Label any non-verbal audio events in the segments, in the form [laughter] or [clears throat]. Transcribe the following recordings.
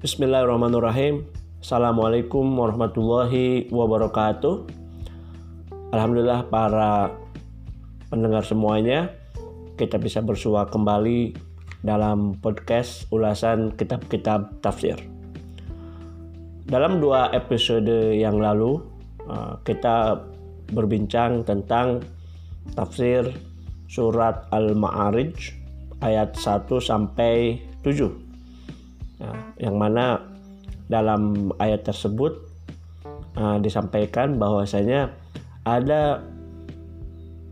Bismillahirrahmanirrahim. Assalamualaikum warahmatullahi wabarakatuh. Alhamdulillah para pendengar semuanya, kita bisa bersua kembali dalam podcast ulasan kitab-kitab tafsir. Dalam dua episode yang lalu, uh, kita berbincang tentang tafsir surat Al-Ma'arij ayat 1 sampai 7 Nah, yang mana dalam ayat tersebut uh, disampaikan bahwasanya ada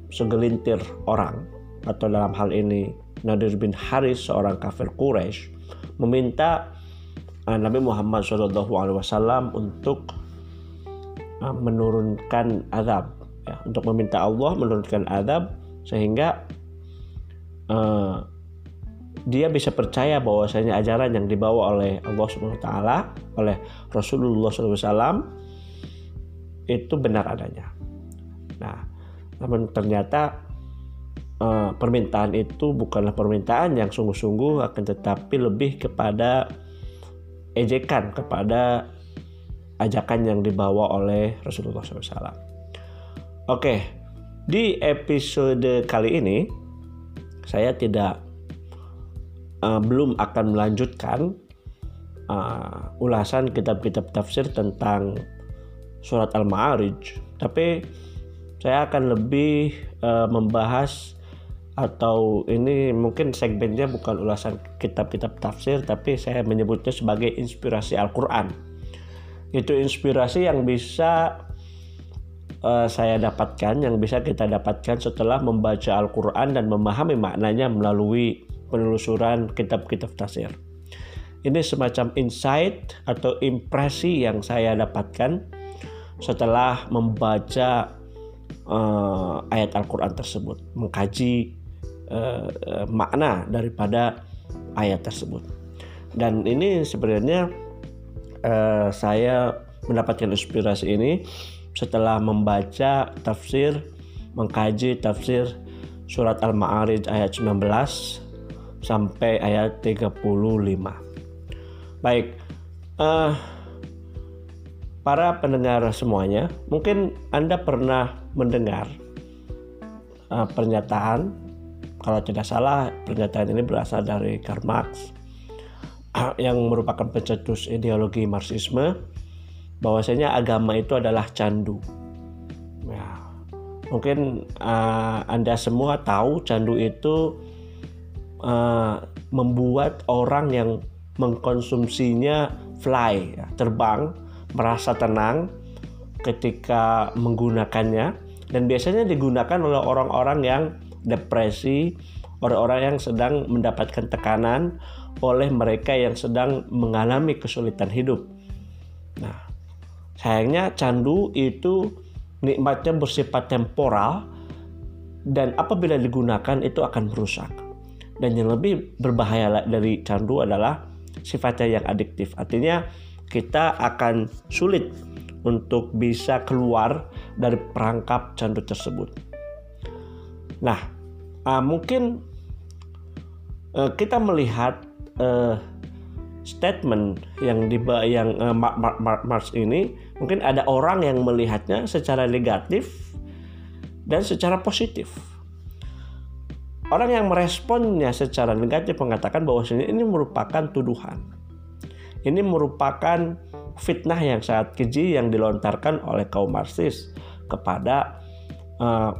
segelintir orang atau dalam hal ini Nadir bin Haris seorang kafir Quraisy meminta uh, Nabi Muhammad SAW untuk uh, menurunkan azab ya, untuk meminta Allah menurunkan azab sehingga uh, dia bisa percaya bahwasanya ajaran yang dibawa oleh Allah Subhanahu wa taala oleh Rasulullah SAW itu benar adanya. Nah, namun ternyata uh, permintaan itu bukanlah permintaan yang sungguh-sungguh akan tetapi lebih kepada ejekan kepada ajakan yang dibawa oleh Rasulullah SAW. Oke, di episode kali ini saya tidak uh, belum akan melanjutkan uh, ulasan kitab-kitab tafsir tentang surat Al-Ma'arij, tapi saya akan lebih uh, membahas atau ini mungkin segmennya bukan ulasan kitab-kitab tafsir tapi saya menyebutnya sebagai inspirasi Al-Qur'an. Itu inspirasi yang bisa uh, saya dapatkan, yang bisa kita dapatkan setelah membaca Al-Qur'an dan memahami maknanya melalui penelusuran kitab-kitab tafsir. Ini semacam insight atau impresi yang saya dapatkan setelah membaca uh, ayat Al-Quran tersebut, mengkaji uh, uh, makna daripada ayat tersebut. Dan ini sebenarnya uh, saya mendapatkan inspirasi ini setelah membaca tafsir, mengkaji tafsir surat Al-Ma'arij ayat 19 sampai ayat 35. Baik, uh, para pendengar semuanya, mungkin Anda pernah mendengar uh, pernyataan, kalau tidak salah pernyataan ini berasal dari Karl Marx [clears throat] yang merupakan pencetus ideologi Marxisme, bahwasanya agama itu adalah candu. Ya, mungkin uh, Anda semua tahu candu itu uh, membuat orang yang mengkonsumsinya fly ya, terbang merasa tenang ketika menggunakannya. Dan biasanya digunakan oleh orang-orang yang depresi orang-orang yang sedang mendapatkan tekanan oleh mereka yang sedang mengalami kesulitan hidup. Nah sayangnya candu itu nikmatnya bersifat temporal dan apabila digunakan itu akan merusak dan yang lebih berbahaya dari candu adalah sifatnya yang adiktif. Artinya kita akan sulit untuk bisa keluar dari perangkap candu tersebut. Nah, uh, mungkin uh, kita melihat uh, statement yang di yang uh, Marx ini mungkin ada orang yang melihatnya secara negatif dan secara positif Orang yang meresponnya secara negatif mengatakan bahwa ini merupakan tuduhan. Ini merupakan fitnah yang sangat keji yang dilontarkan oleh kaum Marxis kepada uh,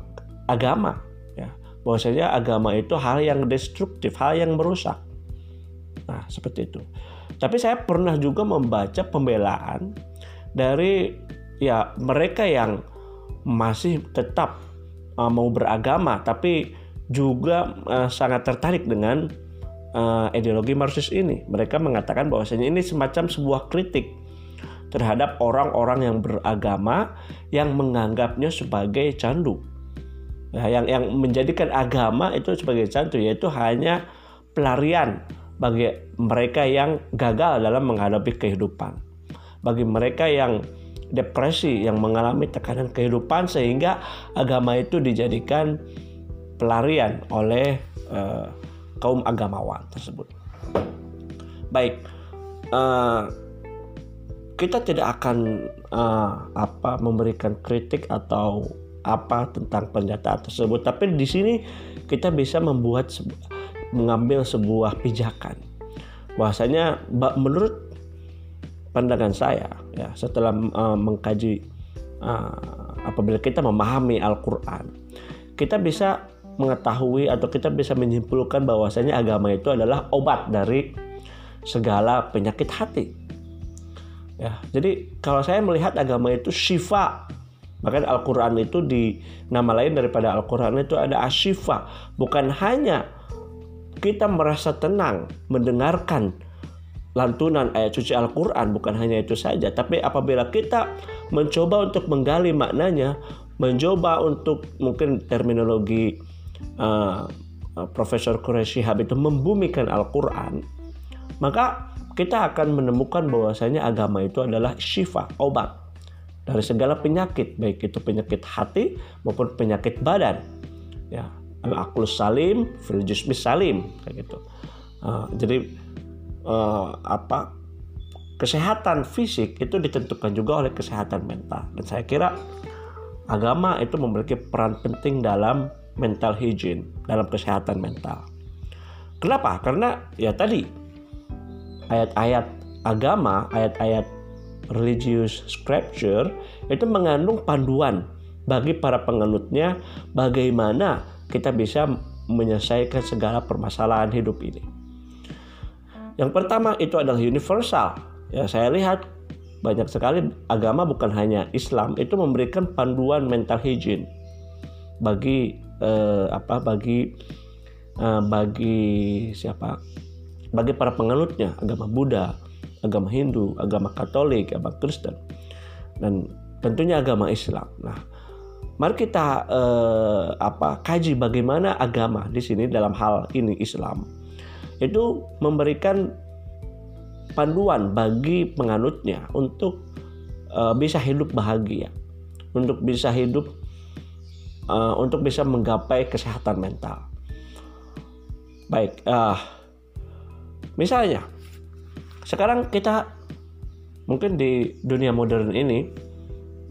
agama. Ya. Bahwasanya agama itu hal yang destruktif, hal yang merusak. Nah, seperti itu. Tapi saya pernah juga membaca pembelaan dari ya mereka yang masih tetap uh, mau beragama tapi juga uh, sangat tertarik dengan uh, ideologi Marxis ini. Mereka mengatakan bahwasanya ini semacam sebuah kritik terhadap orang-orang yang beragama yang menganggapnya sebagai candu. Nah, yang yang menjadikan agama itu sebagai candu yaitu hanya pelarian bagi mereka yang gagal dalam menghadapi kehidupan. Bagi mereka yang depresi, yang mengalami tekanan kehidupan sehingga agama itu dijadikan pelarian oleh uh, kaum agamawan tersebut. Baik, uh, kita tidak akan uh, apa memberikan kritik atau apa tentang pernyataan tersebut tapi di sini kita bisa membuat mengambil sebuah pijakan bahwasanya menurut pandangan saya ya setelah uh, mengkaji uh, apabila kita memahami Al-Qur'an kita bisa mengetahui atau kita bisa menyimpulkan bahwasanya agama itu adalah obat dari segala penyakit hati Ya, jadi kalau saya melihat agama itu syifa. Bahkan Al-Quran itu di nama lain daripada Al-Quran itu ada asyifa. Bukan hanya kita merasa tenang mendengarkan lantunan ayat suci Al-Quran bukan hanya itu saja tapi apabila kita mencoba untuk menggali maknanya mencoba untuk mungkin terminologi uh, Profesor Quraisy Shihab itu membumikan Al-Quran maka kita akan menemukan bahwasanya agama itu adalah syifa, obat dari segala penyakit, baik itu penyakit hati maupun penyakit badan. Ya, al-aqlus salim, fil jismi salim, kayak gitu. Uh, jadi uh, apa kesehatan fisik itu ditentukan juga oleh kesehatan mental dan saya kira agama itu memiliki peran penting dalam mental hygiene dalam kesehatan mental. Kenapa? Karena ya tadi ayat-ayat agama, ayat-ayat religious scripture itu mengandung panduan bagi para penganutnya bagaimana kita bisa menyelesaikan segala permasalahan hidup ini. Yang pertama itu adalah universal. Ya, saya lihat banyak sekali agama bukan hanya Islam itu memberikan panduan mental hygiene bagi eh, apa bagi eh, bagi siapa bagi para penganutnya agama Buddha, agama Hindu, agama Katolik, agama Kristen, dan tentunya agama Islam. Nah, mari kita eh, apa kaji bagaimana agama di sini dalam hal ini Islam itu memberikan panduan bagi penganutnya untuk uh, bisa hidup bahagia, untuk bisa hidup, uh, untuk bisa menggapai kesehatan mental. Baik, uh, Misalnya, sekarang kita mungkin di dunia modern ini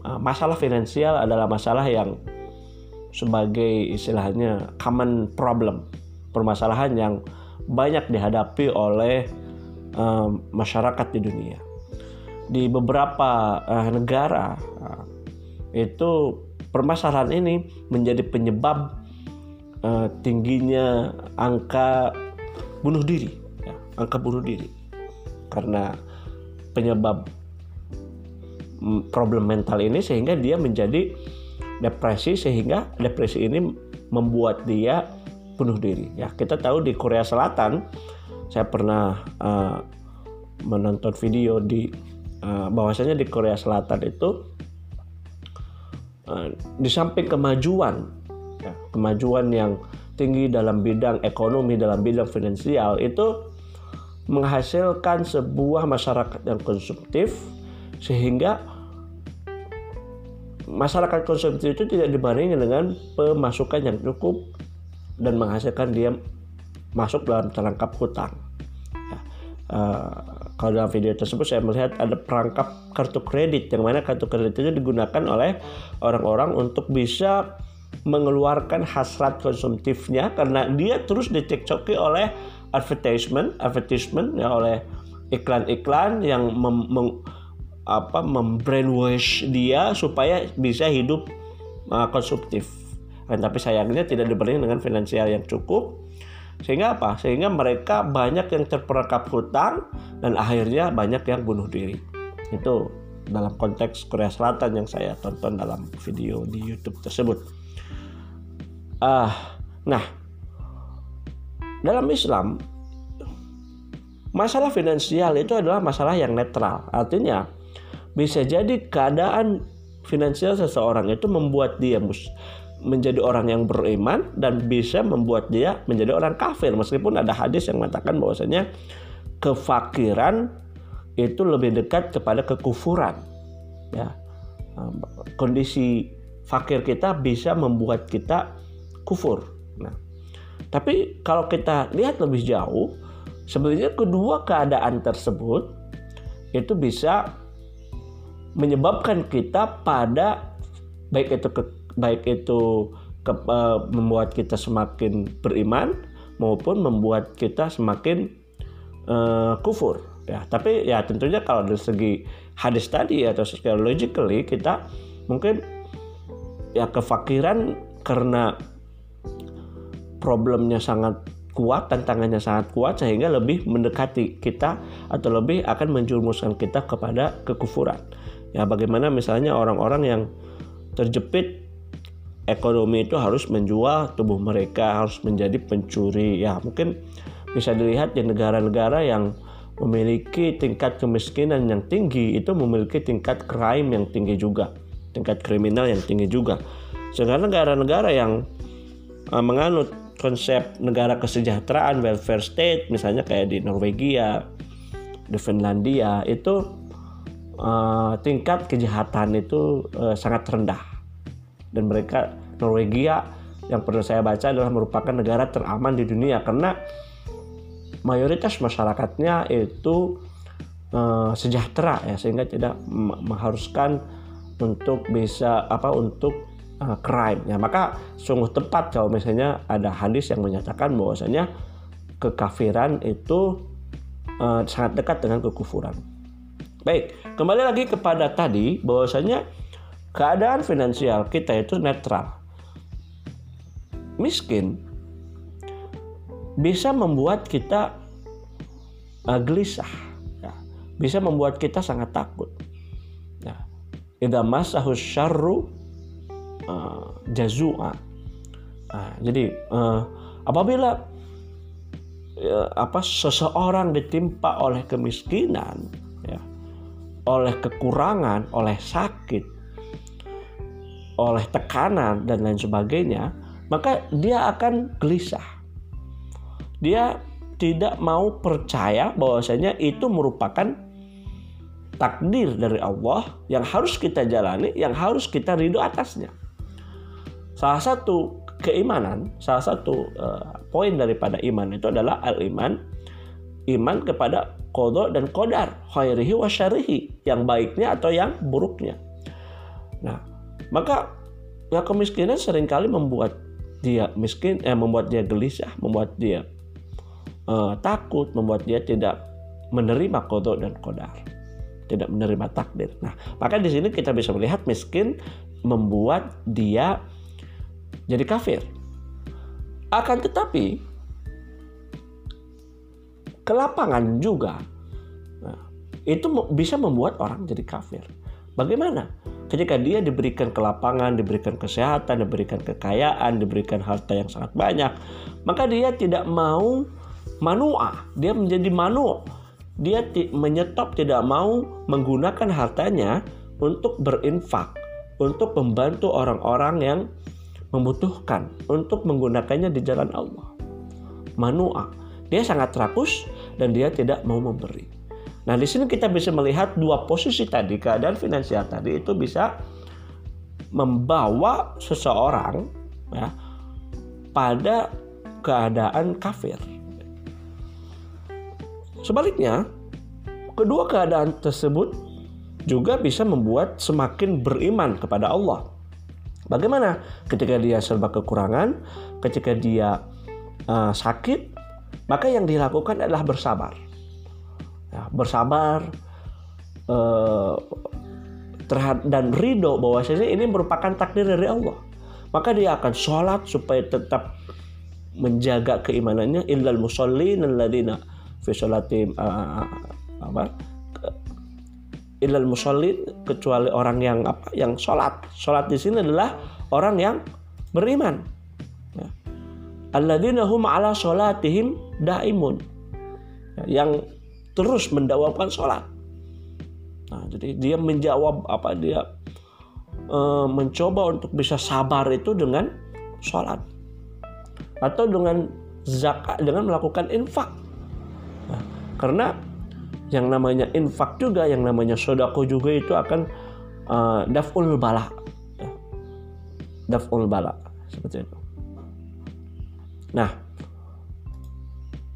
uh, masalah finansial adalah masalah yang sebagai istilahnya common problem, permasalahan yang banyak dihadapi oleh um, masyarakat di dunia. Di beberapa uh, negara uh, itu permasalahan ini menjadi penyebab uh, tingginya angka bunuh diri. Angka bunuh diri. Karena penyebab mm, problem mental ini sehingga dia menjadi depresi sehingga depresi ini membuat dia bunuh diri. Ya kita tahu di Korea Selatan saya pernah uh, menonton video di uh, bahwasanya di Korea Selatan itu di samping kemajuan ya, kemajuan yang tinggi dalam bidang ekonomi dalam bidang finansial itu menghasilkan sebuah masyarakat yang konsumtif sehingga masyarakat konsumtif itu tidak dibandingkan dengan pemasukan yang cukup dan menghasilkan dia masuk dalam terangkap hutang. Ya. Uh, kalau dalam video tersebut saya melihat ada perangkap kartu kredit yang mana kartu kredit itu digunakan oleh orang-orang untuk bisa mengeluarkan hasrat konsumtifnya karena dia terus dicekcoki oleh advertisement advertisement ya oleh iklan-iklan yang mem, mem, apa membrainwash dia supaya bisa hidup uh, konsumtif. Dan tapi sayangnya tidak dibanding dengan finansial yang cukup. Sehingga apa? Sehingga mereka banyak yang terperangkap hutang dan akhirnya banyak yang bunuh diri. Itu dalam konteks Korea Selatan yang saya tonton dalam video di YouTube tersebut. Uh, nah dalam Islam, masalah finansial itu adalah masalah yang netral. Artinya, bisa jadi keadaan finansial seseorang itu membuat dia menjadi orang yang beriman dan bisa membuat dia menjadi orang kafir. Meskipun ada hadis yang mengatakan bahwasanya kefakiran itu lebih dekat kepada kekufuran. Ya. Kondisi fakir kita bisa membuat kita kufur. Nah tapi kalau kita lihat lebih jauh, sebenarnya kedua keadaan tersebut itu bisa menyebabkan kita pada baik itu ke, baik itu ke, uh, membuat kita semakin beriman maupun membuat kita semakin uh, kufur ya tapi ya tentunya kalau dari segi hadis tadi atau secara logically kita mungkin ya kefakiran karena problemnya sangat kuat, tantangannya sangat kuat sehingga lebih mendekati kita atau lebih akan menjurumuskan kita kepada kekufuran. Ya bagaimana misalnya orang-orang yang terjepit ekonomi itu harus menjual tubuh mereka, harus menjadi pencuri. Ya mungkin bisa dilihat di negara-negara yang memiliki tingkat kemiskinan yang tinggi itu memiliki tingkat crime yang tinggi juga, tingkat kriminal yang tinggi juga. Sedangkan negara-negara yang uh, menganut konsep negara kesejahteraan welfare state misalnya kayak di Norwegia di Finlandia itu uh, tingkat kejahatan itu uh, sangat rendah dan mereka Norwegia yang pernah saya baca adalah merupakan negara teraman di dunia karena mayoritas masyarakatnya itu uh, sejahtera ya sehingga tidak mengharuskan untuk bisa apa untuk uh, crime. Ya, maka sungguh tepat kalau misalnya ada hadis yang menyatakan bahwasanya kekafiran itu uh, sangat dekat dengan kekufuran. Baik, kembali lagi kepada tadi bahwasanya keadaan finansial kita itu netral. Miskin bisa membuat kita uh, gelisah, ya. bisa membuat kita sangat takut. Ya. Idza masahus syarru uh, jazua. Nah, jadi uh, apabila uh, apa seseorang ditimpa oleh kemiskinan, ya, oleh kekurangan, oleh sakit, oleh tekanan dan lain sebagainya, maka dia akan gelisah. Dia tidak mau percaya bahwasanya itu merupakan takdir dari Allah yang harus kita jalani, yang harus kita ridho atasnya. Salah satu keimanan, salah satu uh, poin daripada iman itu adalah al-iman, iman kepada kodok dan kodar, khairihi wa syarihi, yang baiknya atau yang buruknya. Nah, maka ya kemiskinan sering kali membuat dia miskin, eh, membuat dia gelisah, membuat dia uh, takut, membuat dia tidak menerima kodok dan kodar tidak menerima takdir. Nah, maka di sini kita bisa melihat miskin membuat dia jadi kafir. Akan tetapi kelapangan juga nah, itu bisa membuat orang jadi kafir. Bagaimana? Ketika dia diberikan kelapangan, diberikan kesehatan, diberikan kekayaan, diberikan harta yang sangat banyak, maka dia tidak mau manua, dia menjadi manu. Dia menyetop tidak mau menggunakan hartanya untuk berinfak, untuk membantu orang-orang yang membutuhkan untuk menggunakannya di jalan Allah. Manua, dia sangat rakus dan dia tidak mau memberi. Nah, di sini kita bisa melihat dua posisi tadi, keadaan finansial tadi itu bisa membawa seseorang ya, pada keadaan kafir. Sebaliknya, kedua keadaan tersebut juga bisa membuat semakin beriman kepada Allah Bagaimana ketika dia serba kekurangan, ketika dia uh, sakit, maka yang dilakukan adalah bersabar. Bersabar terhadap dan ridho bahwasanya ini merupakan takdir dari Allah. Maka dia akan sholat supaya tetap menjaga keimanannya. Illal musallin alladzina fi sholatim uh, apa? Ilal musallin kecuali orang yang apa? Yang sholat. Sholat di sini adalah orang yang beriman. Ya. alladzina hum ala sholatihim daimun. Ya, yang terus mendawamkan sholat nah jadi dia menjawab apa dia e, mencoba untuk bisa sabar itu dengan sholat atau dengan zakat dengan melakukan infak nah, karena yang namanya infak juga, yang namanya sodako juga itu akan uh, daful bala, ya. daful bala seperti itu. Nah,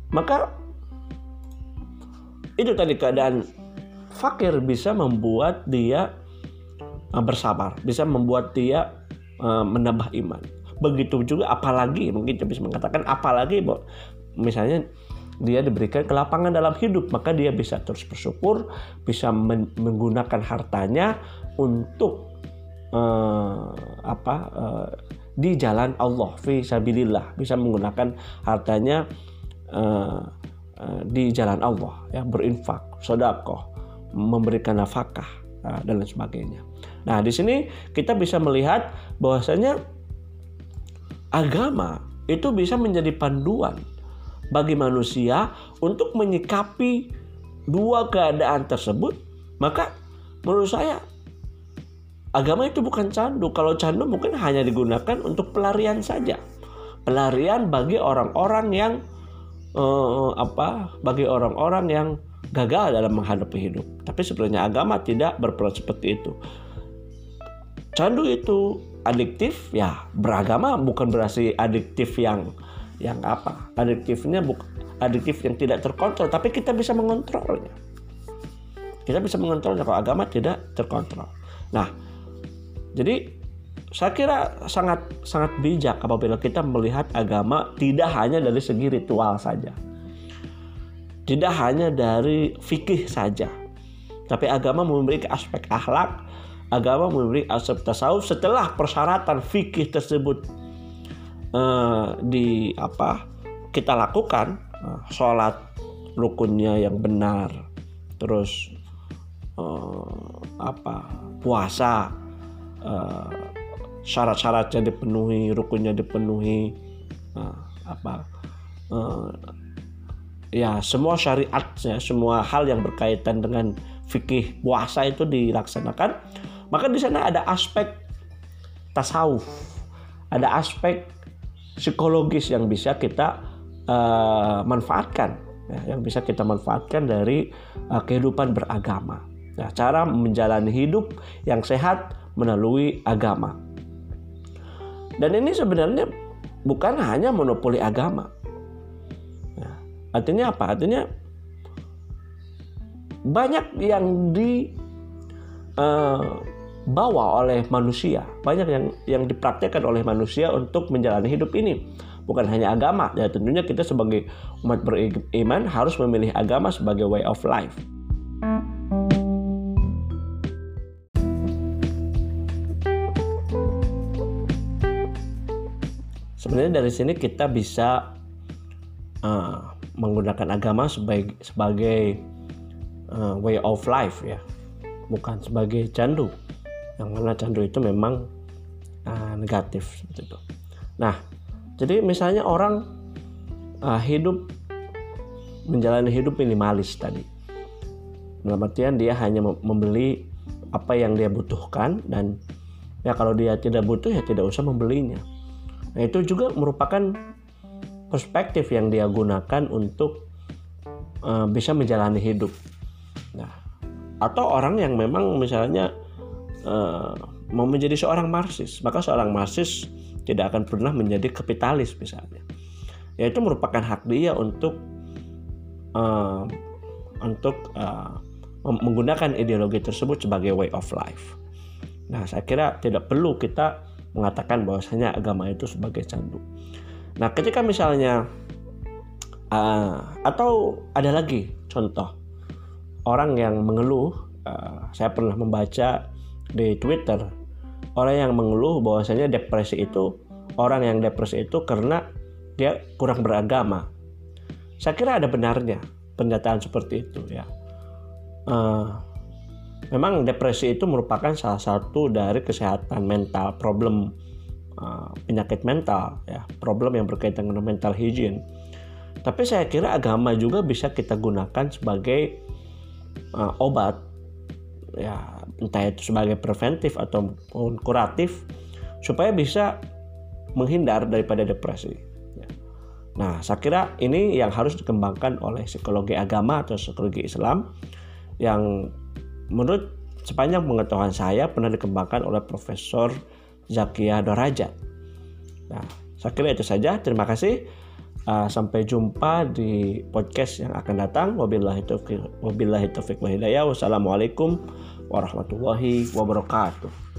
maka itu tadi keadaan fakir bisa membuat dia uh, bersabar, bisa membuat dia uh, menambah iman. Begitu juga apalagi mungkin bisa mengatakan apalagi misalnya dia diberikan kelapangan dalam hidup maka dia bisa terus bersyukur bisa men menggunakan hartanya untuk uh, apa uh, di jalan Allah fi bisa menggunakan hartanya uh, di jalan Allah ya berinfak sedekah memberikan nafkah uh, dan lain sebagainya nah di sini kita bisa melihat bahwasanya agama itu bisa menjadi panduan bagi manusia untuk menyikapi dua keadaan tersebut, maka menurut saya agama itu bukan candu. Kalau candu mungkin hanya digunakan untuk pelarian saja. Pelarian bagi orang-orang yang eh, apa? Bagi orang-orang yang gagal dalam menghadapi hidup. Tapi sebenarnya agama tidak berperan seperti itu. Candu itu adiktif, ya beragama bukan berarti adiktif yang yang apa adiktifnya bukan adiktif yang tidak terkontrol tapi kita bisa mengontrolnya kita bisa mengontrolnya kalau agama tidak terkontrol nah jadi saya kira sangat sangat bijak apabila kita melihat agama tidak hanya dari segi ritual saja. Tidak hanya dari fikih saja. Tapi agama memiliki aspek akhlak agama memiliki aspek tasawuf setelah persyaratan fikih tersebut uh, di apa kita lakukan uh, sholat rukunnya yang benar terus uh, apa puasa uh, syarat-syaratnya dipenuhi rukunnya dipenuhi uh, apa uh, ya semua syariatnya semua hal yang berkaitan dengan fikih puasa itu dilaksanakan. Maka di sana ada aspek tasawuf ada aspek psikologis yang bisa kita uh, manfaatkan ya, yang bisa kita manfaatkan dari uh, kehidupan beragama. Ya, cara menjalani hidup yang sehat melalui agama dan ini sebenarnya bukan hanya monopoli agama ya, artinya apa artinya banyak yang di dibawa oleh manusia, banyak yang yang dipraktekkan oleh manusia untuk menjalani hidup ini. Bukan hanya agama, ya tentunya kita sebagai umat beriman harus memilih agama sebagai way of life. Dari sini kita bisa uh, menggunakan agama sebagai sebagai uh, way of life ya, bukan sebagai candu yang mana candu itu memang uh, negatif seperti itu. Nah, jadi misalnya orang uh, hidup menjalani hidup minimalis tadi. Dalam artian dia hanya membeli apa yang dia butuhkan dan ya kalau dia tidak butuh ya tidak usah membelinya. Nah, itu juga merupakan perspektif yang dia gunakan untuk uh, bisa menjalani hidup. Nah, atau orang yang memang misalnya uh, mau menjadi seorang marxis maka seorang marxis tidak akan pernah menjadi kapitalis misalnya yaitu merupakan hak dia untuk uh, untuk uh, menggunakan ideologi tersebut sebagai way of life. Nah, saya kira tidak perlu kita mengatakan bahwasanya agama itu sebagai candu. Nah, ketika misalnya uh, atau ada lagi contoh orang yang mengeluh, uh, saya pernah membaca di Twitter orang yang mengeluh bahwasanya depresi itu orang yang depresi itu karena dia kurang beragama. Saya kira ada benarnya pernyataan seperti itu ya. Uh, memang depresi itu merupakan salah satu dari kesehatan mental, problem uh, penyakit mental ya, problem yang berkaitan dengan mental hygiene. Tapi saya kira agama juga bisa kita gunakan sebagai uh, obat ya entah itu sebagai preventif atau kuratif supaya bisa menghindar daripada depresi. Ya. Nah, saya kira ini yang harus dikembangkan oleh psikologi agama atau psikologi Islam yang menurut sepanjang pengetahuan saya pernah dikembangkan oleh Profesor Zakia Dorajat. Nah, saya kira itu saja. Terima kasih. Uh, sampai jumpa di podcast yang akan datang. Wabillahi taufiq wa hidayah. Wassalamualaikum warahmatullahi wabarakatuh.